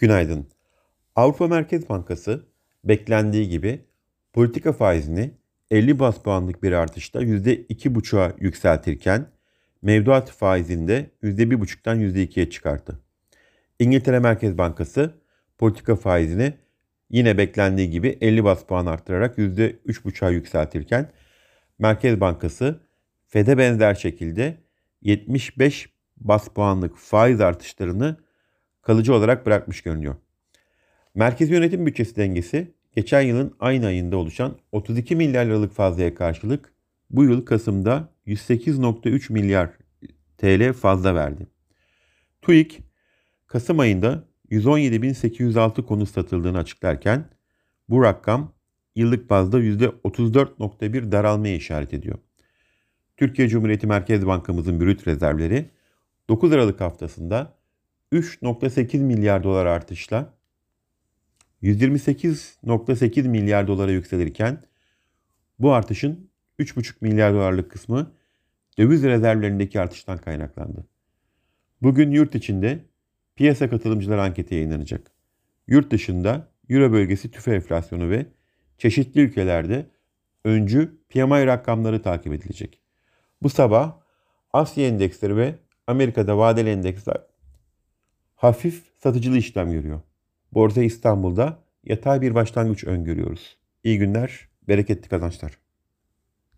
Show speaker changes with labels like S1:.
S1: Günaydın. Avrupa Merkez Bankası beklendiği gibi politika faizini 50 bas puanlık bir artışla %2,5'a yükseltirken mevduat faizini de %1,5'tan %2'ye çıkarttı. İngiltere Merkez Bankası politika faizini yine beklendiği gibi 50 bas puan arttırarak %3,5'a yükseltirken Merkez Bankası FED'e benzer şekilde 75 bas puanlık faiz artışlarını kalıcı olarak bırakmış görünüyor. Merkezi yönetim bütçesi dengesi geçen yılın aynı ayında oluşan 32 milyar liralık fazlaya karşılık bu yıl Kasım'da 108.3 milyar TL fazla verdi. TÜİK Kasım ayında 117.806 konut satıldığını açıklarken bu rakam yıllık bazda %34.1 daralmaya işaret ediyor. Türkiye Cumhuriyeti Merkez Bankamızın brüt rezervleri 9 Aralık haftasında 3.8 milyar dolar artışla 128.8 milyar dolara yükselirken bu artışın 3.5 milyar dolarlık kısmı döviz rezervlerindeki artıştan kaynaklandı. Bugün yurt içinde piyasa katılımcılar anketi yayınlanacak. Yurt dışında Euro bölgesi tüfe enflasyonu ve çeşitli ülkelerde öncü PMI rakamları takip edilecek. Bu sabah Asya endeksleri ve Amerika'da vadeli endeksler hafif satıcılı işlem görüyor. Borsa İstanbul'da yatay bir başlangıç öngörüyoruz. İyi günler, bereketli kazançlar.